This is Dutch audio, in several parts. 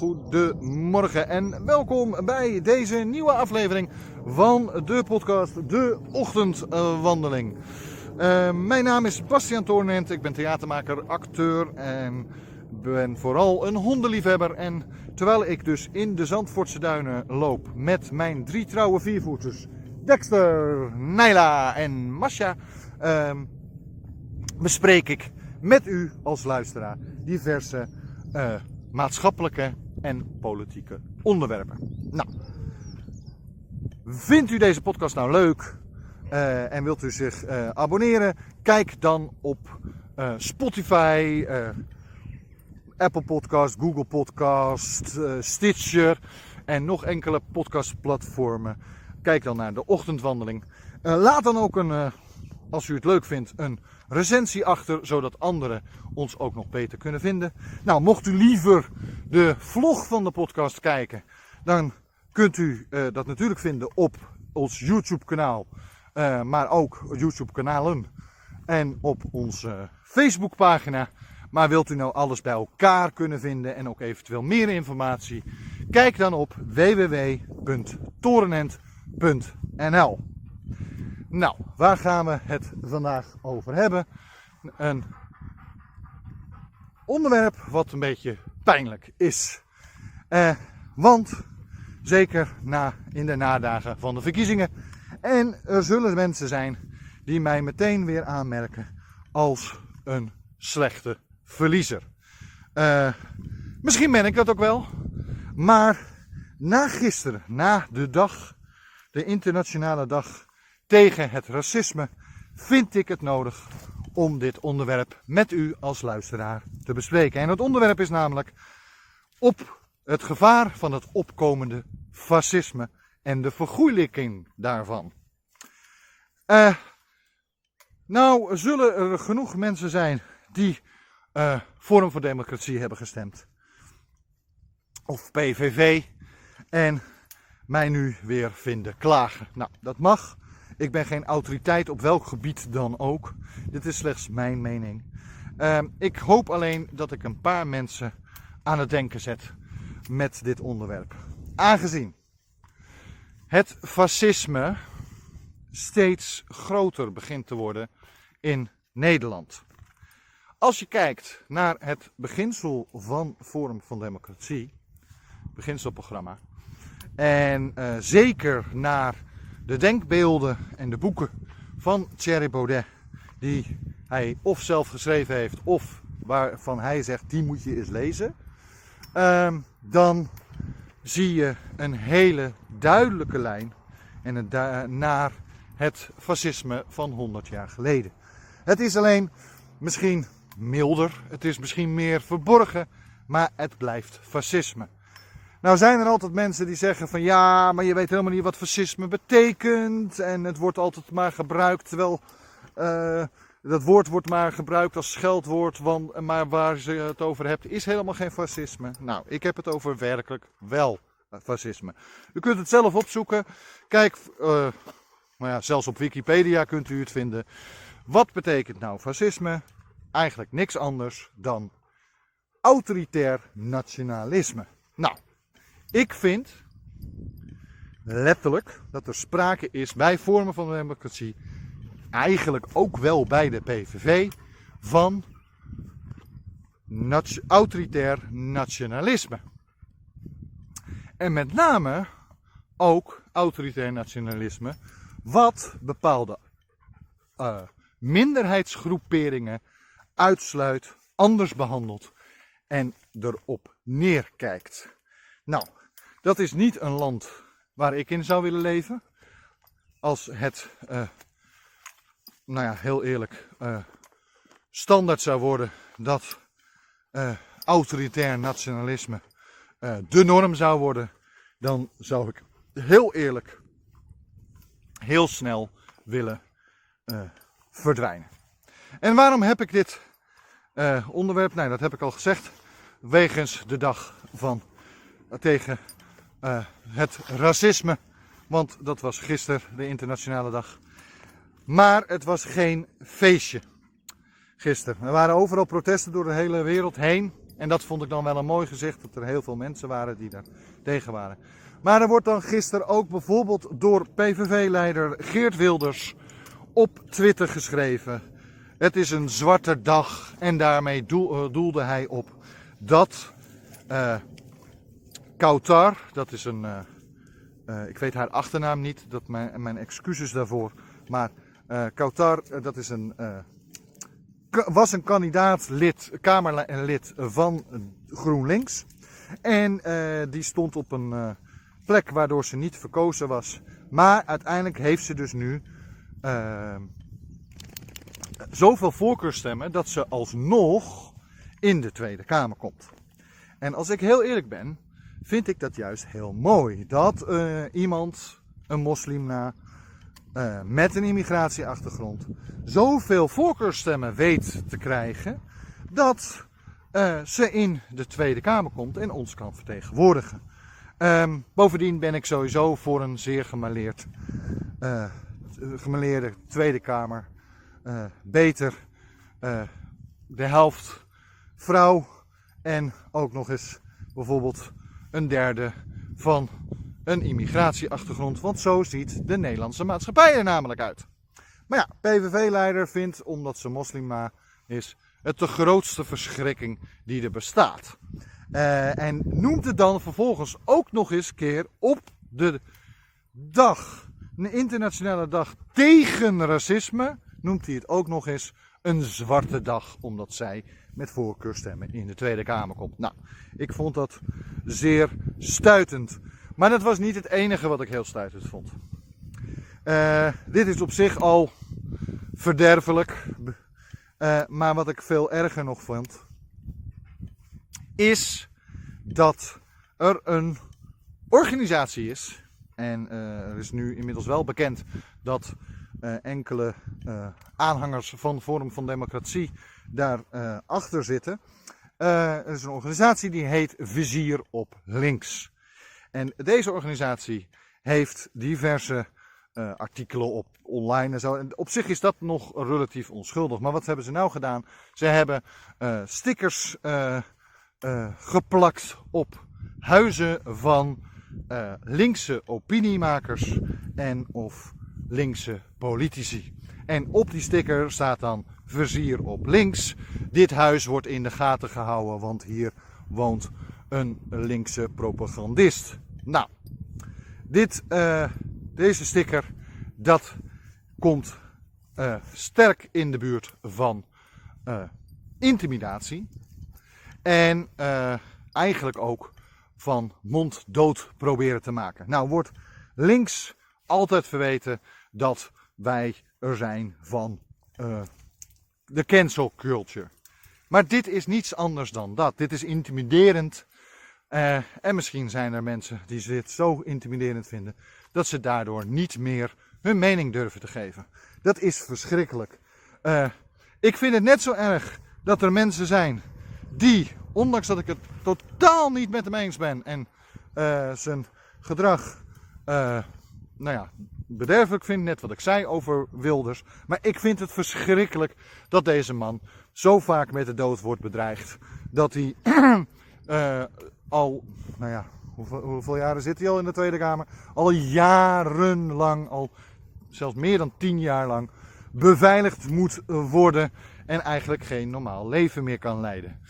hele goede morgen en welkom bij deze nieuwe aflevering van de podcast De Ochtendwandeling. Uh, mijn naam is Bastiaan Toornent, ik ben theatermaker, acteur en ben vooral een hondenliefhebber. En terwijl ik dus in de Zandvoortse duinen loop met mijn drie trouwe viervoeters, Dexter, Naila en Masha, uh, bespreek ik met u als luisteraar diverse uh, maatschappelijke en politieke onderwerpen. Nou, vindt u deze podcast nou leuk uh, en wilt u zich uh, abonneren? Kijk dan op Spotify, Apple Podcast, Google Podcast, Stitcher en nog enkele podcastplatformen. Kijk dan naar de ochtendwandeling. laat dan ook een, als u het leuk vindt, een recensie achter, zodat anderen ons ook nog beter kunnen vinden. Nou, mocht u liever de vlog van de podcast kijken, dan kunt u uh, dat natuurlijk vinden op ons YouTube kanaal, uh, maar ook YouTube kanalen en op onze Facebook pagina. Maar wilt u nou alles bij elkaar kunnen vinden en ook eventueel meer informatie? Kijk dan op www.torenent.nl. Nou, waar gaan we het vandaag over hebben? Een onderwerp wat een beetje pijnlijk is. Eh, want zeker na, in de nadagen van de verkiezingen. En er zullen mensen zijn die mij meteen weer aanmerken als een slechte verliezer. Uh, misschien ben ik dat ook wel. Maar na gisteren, na de dag, de internationale dag tegen het racisme, vind ik het nodig om dit onderwerp met u als luisteraar te bespreken. En het onderwerp is namelijk op het gevaar van het opkomende fascisme en de vergoeilijking daarvan. Uh, nou zullen er genoeg mensen zijn die uh, Forum voor Democratie hebben gestemd. Of PVV. En mij nu weer vinden klagen. Nou, dat mag. Ik ben geen autoriteit op welk gebied dan ook. Dit is slechts mijn mening. Uh, ik hoop alleen dat ik een paar mensen aan het denken zet met dit onderwerp. Aangezien het fascisme steeds groter begint te worden in Nederland. Als je kijkt naar het beginsel van Forum van Democratie, beginselprogramma, en uh, zeker naar de denkbeelden en de boeken van Thierry Baudet, die hij of zelf geschreven heeft of waarvan hij zegt die moet je eens lezen, uh, dan zie je een hele duidelijke lijn en het naar het fascisme van 100 jaar geleden. Het is alleen misschien milder, het is misschien meer verborgen, maar het blijft fascisme. Nou zijn er altijd mensen die zeggen van ja, maar je weet helemaal niet wat fascisme betekent. En het wordt altijd maar gebruikt, terwijl uh, dat woord wordt maar gebruikt als scheldwoord. Want, maar waar ze het over hebt is helemaal geen fascisme. Nou, ik heb het over werkelijk wel fascisme. U kunt het zelf opzoeken. Kijk, uh, nou ja, zelfs op Wikipedia kunt u het vinden. Wat betekent nou fascisme? Eigenlijk niks anders dan autoritair nationalisme. Nou, ik vind letterlijk dat er sprake is bij vormen van de democratie, eigenlijk ook wel bij de PVV, van autoritair nationalisme. En met name ook autoritair nationalisme, wat bepaalde uh, minderheidsgroeperingen uitsluit, anders behandelt en erop neerkijkt. Nou, dat is niet een land waar ik in zou willen leven. Als het, uh, nou ja, heel eerlijk, uh, standaard zou worden dat uh, autoritair nationalisme de norm zou worden, dan zou ik heel eerlijk heel snel willen verdwijnen. En waarom heb ik dit onderwerp? Nou, dat heb ik al gezegd. Wegens de dag van tegen uh, het racisme. Want dat was gisteren de internationale dag. Maar het was geen feestje. Gisteren. Er waren overal protesten door de hele wereld heen. En dat vond ik dan wel een mooi gezicht, dat er heel veel mensen waren die daar tegen waren. Maar er wordt dan gisteren ook bijvoorbeeld door PVV-leider Geert Wilders op Twitter geschreven. Het is een zwarte dag en daarmee doelde hij op dat uh, Kautar, dat is een, uh, uh, ik weet haar achternaam niet, dat mijn, mijn excuses daarvoor, maar Kautar, dat is een, was een kandidaat lid, Kamerlid van GroenLinks. En die stond op een plek waardoor ze niet verkozen was. Maar uiteindelijk heeft ze dus nu zoveel voorkeurstemmen dat ze alsnog in de Tweede Kamer komt. En als ik heel eerlijk ben, vind ik dat juist heel mooi. Dat uh, iemand, een moslim na, uh, met een immigratieachtergrond, zoveel voorkeurstemmen weet te krijgen, dat uh, ze in de Tweede Kamer komt en ons kan vertegenwoordigen. Um, bovendien ben ik sowieso voor een zeer gemaleerd, gemaleerde Tweede Kamer. beter de helft vrouw en ook nog eens bijvoorbeeld een derde van een immigratieachtergrond. Want zo ziet de Nederlandse maatschappij er namelijk uit. Maar ja, PVV-leider vindt, omdat ze moslima is, het de grootste verschrikking die er bestaat. Uh, en noemt het dan vervolgens ook nog eens keer op de dag, een internationale dag tegen racisme, noemt hij het ook nog eens een zwarte dag, omdat zij met voorkeurstemmen in de Tweede Kamer komt. Nou, ik vond dat zeer stuitend. Maar dat was niet het enige wat ik heel stuitend vond. Uh, dit is op zich al verderfelijk. Uh, maar wat ik veel erger nog vond, is dat er een organisatie is. En uh, er is nu inmiddels wel bekend dat enkele aanhangers van Forum van Democratie daarachter uh, achter zitten. Er is een organisatie die heet Vizier op Links. En deze organisatie heeft diverse artikelen op online en zo. Op zich is dat nog relatief onschuldig. Maar wat hebben ze nou gedaan? Ze hebben stickers geplakt op huizen van linkse opiniemakers en of linkse politici. En op die sticker staat dan vizier op links. Dit huis wordt in de gaten gehouden, want hier woont een linkse propagandist. Nou, dit, uh, deze sticker, dat komt uh, sterk in de buurt van uh, intimidatie. En eigenlijk ook van monddood proberen te maken. Nou wordt links altijd verweten dat wij er zijn van de cancel culture. Maar dit is niets anders dan dat. Dit is intimiderend. Uh, en misschien zijn er mensen die dit zo intimiderend vinden dat ze daardoor niet meer hun mening durven te geven. Dat is verschrikkelijk. Uh, ik vind het net zo erg dat er mensen zijn die, ondanks dat ik het totaal niet met hem eens ben en zijn gedrag, nou ja, bederfelijk vind, net wat ik zei over Wilders. Maar ik vind het verschrikkelijk dat deze man zo vaak met de dood wordt bedreigd. Dat hij uh, al, nou ja, hoeveel, hoeveel, jaren zit hij al in de Tweede Kamer? Al jarenlang, al zelfs meer dan tien jaar lang, beveiligd moet worden. En eigenlijk geen normaal leven meer kan leiden.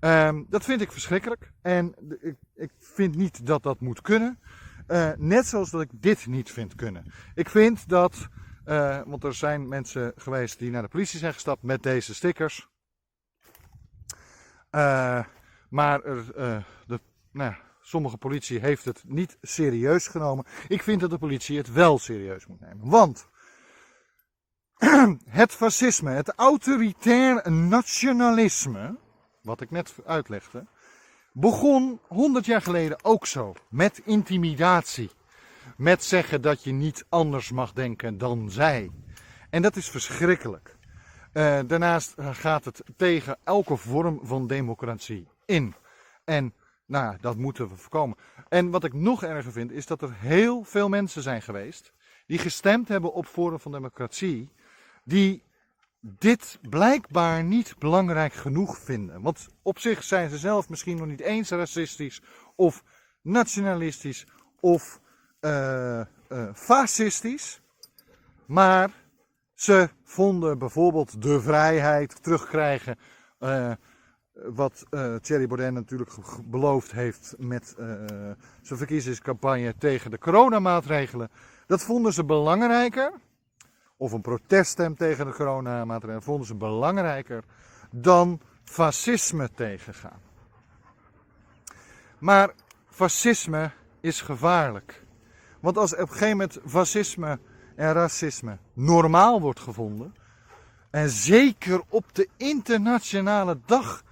Um, dat vind ik verschrikkelijk. En ik, ik vind niet dat dat moet kunnen. Uh, net zoals dat ik dit niet vind kunnen. Ik vind dat, uh, want er zijn mensen geweest die naar de politie zijn gestapt met deze stickers. Uh, maar er, de, nou, sommige politie heeft het niet serieus genomen. Ik vind dat de politie het wel serieus moet nemen. Want het fascisme, het autoritair nationalisme, wat ik net uitlegde, begon 100 jaar geleden ook zo. Met intimidatie. Met zeggen dat je niet anders mag denken dan zij. En dat is verschrikkelijk. Uh, daarnaast gaat het tegen elke vorm van democratie in. En nou dat moeten we voorkomen. En wat ik nog erger vind, is dat er heel veel mensen zijn geweest die gestemd hebben op Forum van Democratie, die dit blijkbaar niet belangrijk genoeg vinden. Want op zich zijn ze zelf misschien nog niet eens racistisch of nationalistisch of uh, fascistisch. Maar ze vonden bijvoorbeeld de vrijheid terugkrijgen. Uh, wat Thierry Baudet natuurlijk beloofd heeft met zijn verkiezingscampagne tegen de coronamaatregelen. Dat vonden ze belangrijker, of een proteststem tegen de coronamaatregelen, vonden ze belangrijker dan fascisme tegengaan. Maar fascisme is gevaarlijk. Want als op een gegeven moment fascisme en racisme normaal wordt gevonden, en zeker op de internationale dag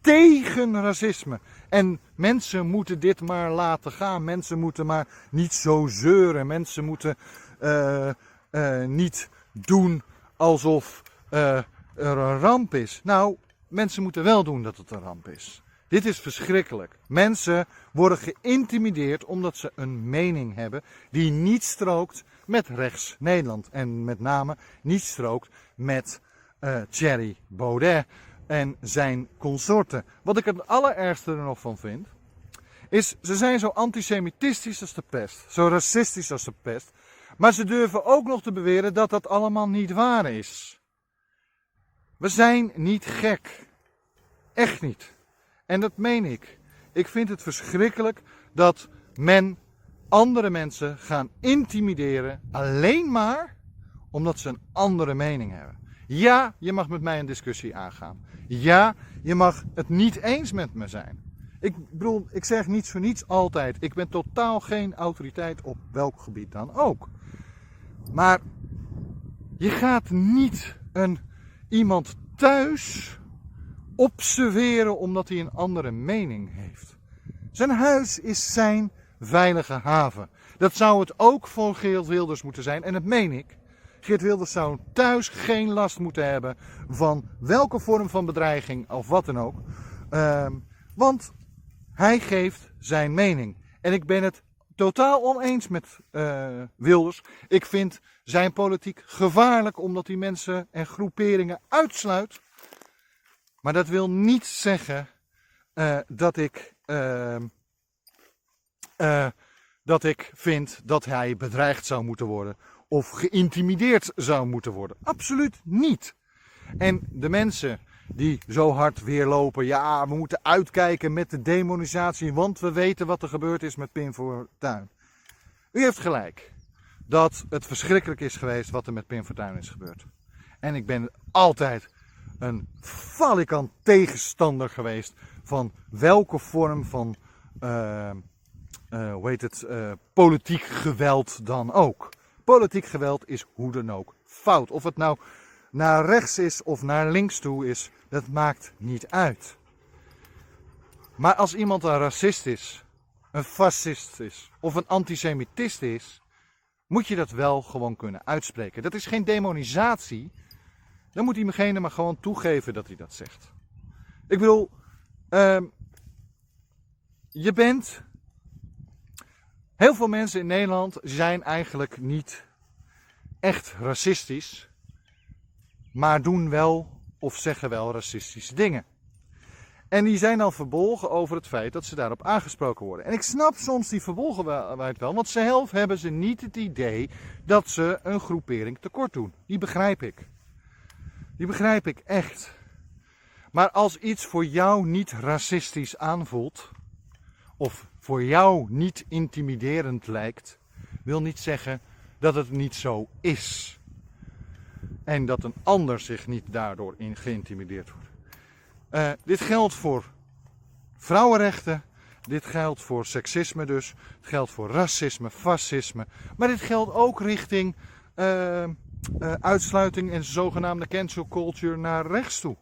tegen racisme. En mensen moeten dit maar laten gaan. Mensen moeten maar niet zo zeuren. Mensen moeten uh, uh, niet doen alsof uh, er een ramp is. Nou, mensen moeten wel doen dat het een ramp is. Dit is verschrikkelijk. Mensen worden geïntimideerd omdat ze een mening hebben die niet strookt met rechts Nederland. En met name niet strookt met uh, Thierry Baudet en zijn consorten. Wat ik het allerergste er nog van vind, is ze zijn zo antisemitistisch als de pest, zo racistisch als de pest, maar ze durven ook nog te beweren dat dat allemaal niet waar is. We zijn niet gek. Echt niet. En dat meen ik. Ik vind het verschrikkelijk dat men andere mensen gaan intimideren alleen maar omdat ze een andere mening hebben. Ja, je mag met mij een discussie aangaan. Ja, je mag het niet eens met me zijn. Ik bedoel, ik zeg niets voor niets altijd. Ik ben totaal geen autoriteit op welk gebied dan ook. Maar je gaat niet een, iemand thuis observeren omdat hij een andere mening heeft. Zijn huis is zijn veilige haven. Dat zou het ook voor Geert Wilders moeten zijn en dat meen ik. Geert Wilders zou thuis geen last moeten hebben van welke vorm van bedreiging of wat dan ook. Uh, want hij geeft zijn mening. En ik ben het totaal oneens met uh, Wilders. Ik vind zijn politiek gevaarlijk omdat hij mensen en groeperingen uitsluit. Maar dat wil niet zeggen uh, dat ik. Uh, dat ik vind dat hij bedreigd zou moeten worden of geïntimideerd zou moeten worden. Absoluut niet. En de mensen die zo hard weer lopen, ja, we moeten uitkijken met de demonisatie, want we weten wat er gebeurd is met Pim Fortuyn. U heeft gelijk dat het verschrikkelijk is geweest wat er met Pim Fortuyn is gebeurd. En ik ben altijd een falikant tegenstander geweest van welke vorm van, uh, uh, hoe heet het, uh, politiek geweld dan ook. Politiek geweld is hoe dan ook fout. Of het nou naar rechts is of naar links toe is, dat maakt niet uit. Maar als iemand een racist is, een fascist is of een antisemitist is, moet je dat wel gewoon kunnen uitspreken. Dat is geen demonisatie. Dan moet diegene maar gewoon toegeven dat hij dat zegt. Ik bedoel, uh, je bent Heel veel mensen in Nederland zijn eigenlijk niet echt racistisch, maar doen wel of zeggen wel racistische dingen. En die zijn dan verbolgen over het feit dat ze daarop aangesproken worden. En ik snap soms die verbolgenheid wel, want zelf hebben ze niet het idee dat ze een groepering tekort doen. Die begrijp ik. Die begrijp ik echt. Maar als iets voor jou niet racistisch aanvoelt, of voor jou niet intimiderend lijkt, wil niet zeggen dat het niet zo is. En dat een ander zich niet daardoor in geïntimideerd wordt. Uh, dit geldt voor vrouwenrechten, dit geldt voor seksisme dus, het geldt voor racisme, fascisme, maar dit geldt ook richting uh, uh, uitsluiting en zogenaamde cancel culture naar rechts toe.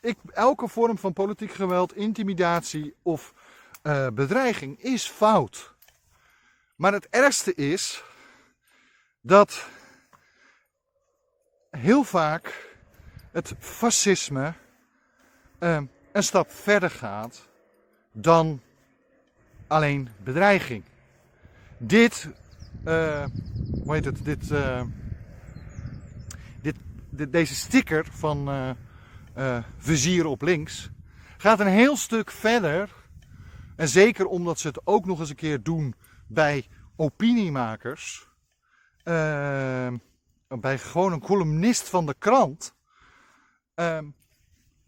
Ik, elke vorm van politiek geweld, intimidatie of bedreiging is fout. Maar het ergste is dat heel vaak het fascisme uh, een stap verder gaat dan alleen bedreiging. Dit, uh, hoe heet het, dit, dit, de, deze sticker van uh, vizier op links gaat een heel stuk verder. En zeker omdat ze het ook nog eens een keer doen bij opiniemakers. Uh, bij gewoon een columnist van de krant. Ehm,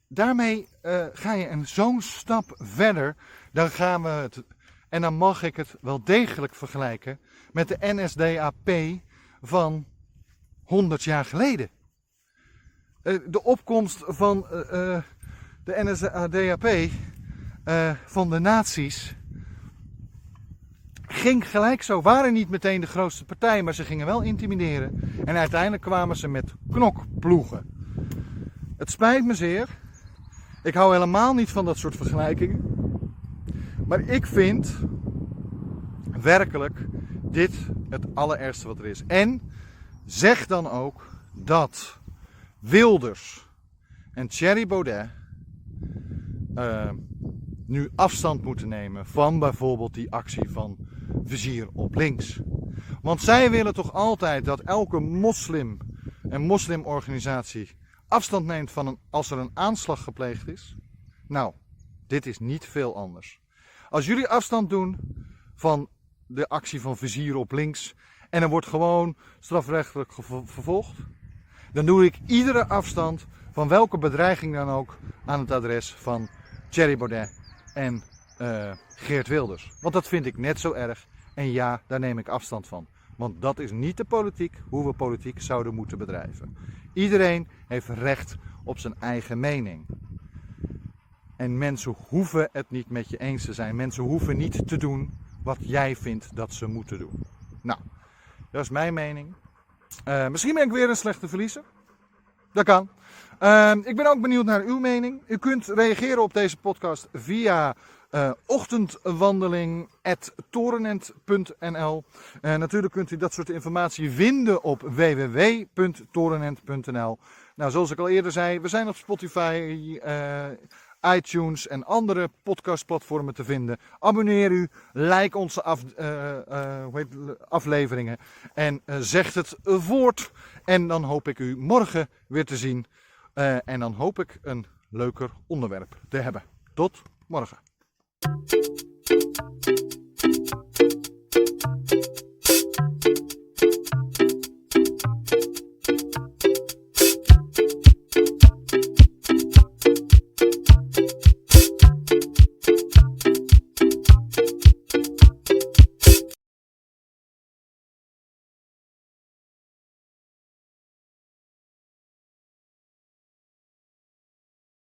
daarmee ga je een zo'n stap verder. Dan gaan we het. En dan mag ik het wel degelijk vergelijken met de NSDAP van 100 jaar geleden. Eh, de opkomst van eh, eh, de NSDAP, van de nazi's, ging gelijk zo. Waren niet meteen de grootste partij, maar ze gingen wel intimideren. En uiteindelijk kwamen ze met knokploegen. Het spijt me zeer. Ik hou helemaal niet van dat soort vergelijkingen. Maar ik vind werkelijk dit het allerergste wat er is. En zeg dan ook dat Wilders en Thierry Baudet uh, nu afstand moeten nemen van bijvoorbeeld die actie van vizier op links. Want zij willen toch altijd dat elke moslim en moslimorganisatie afstand neemt van een, als er een aanslag gepleegd is. Nou, dit is niet veel anders. Als jullie afstand doen van de actie van vizier op links en er wordt gewoon strafrechtelijk vervolgd, dan doe ik iedere afstand van welke bedreiging dan ook aan het adres van Thierry Baudet en uh, Geert Wilders. Want dat vind ik net zo erg en ja, daar neem ik afstand van. Want dat is niet de politiek, hoe we politiek zouden moeten bedrijven. Iedereen heeft recht op zijn eigen mening. En mensen hoeven het niet met je eens te zijn. Mensen hoeven niet te doen wat jij vindt dat ze moeten doen. Nou, dat is mijn mening. Uh, misschien ben ik weer een slechte verliezer. Dat kan. Uh, ik ben ook benieuwd naar uw mening. U kunt reageren op deze podcast via uh, ochtendwandeling.torenent.nl. Uh, natuurlijk kunt u dat soort informatie vinden op www.torenent.nl. Nou, zoals ik al eerder zei, we zijn op Spotify, uh, iTunes en andere podcastplatformen te vinden. Abonneer u, like onze af, uh, afleveringen en zegt het voort. En dan hoop ik u morgen weer te zien. en dan hoop ik een leuker onderwerp te hebben. Tot morgen. Thank you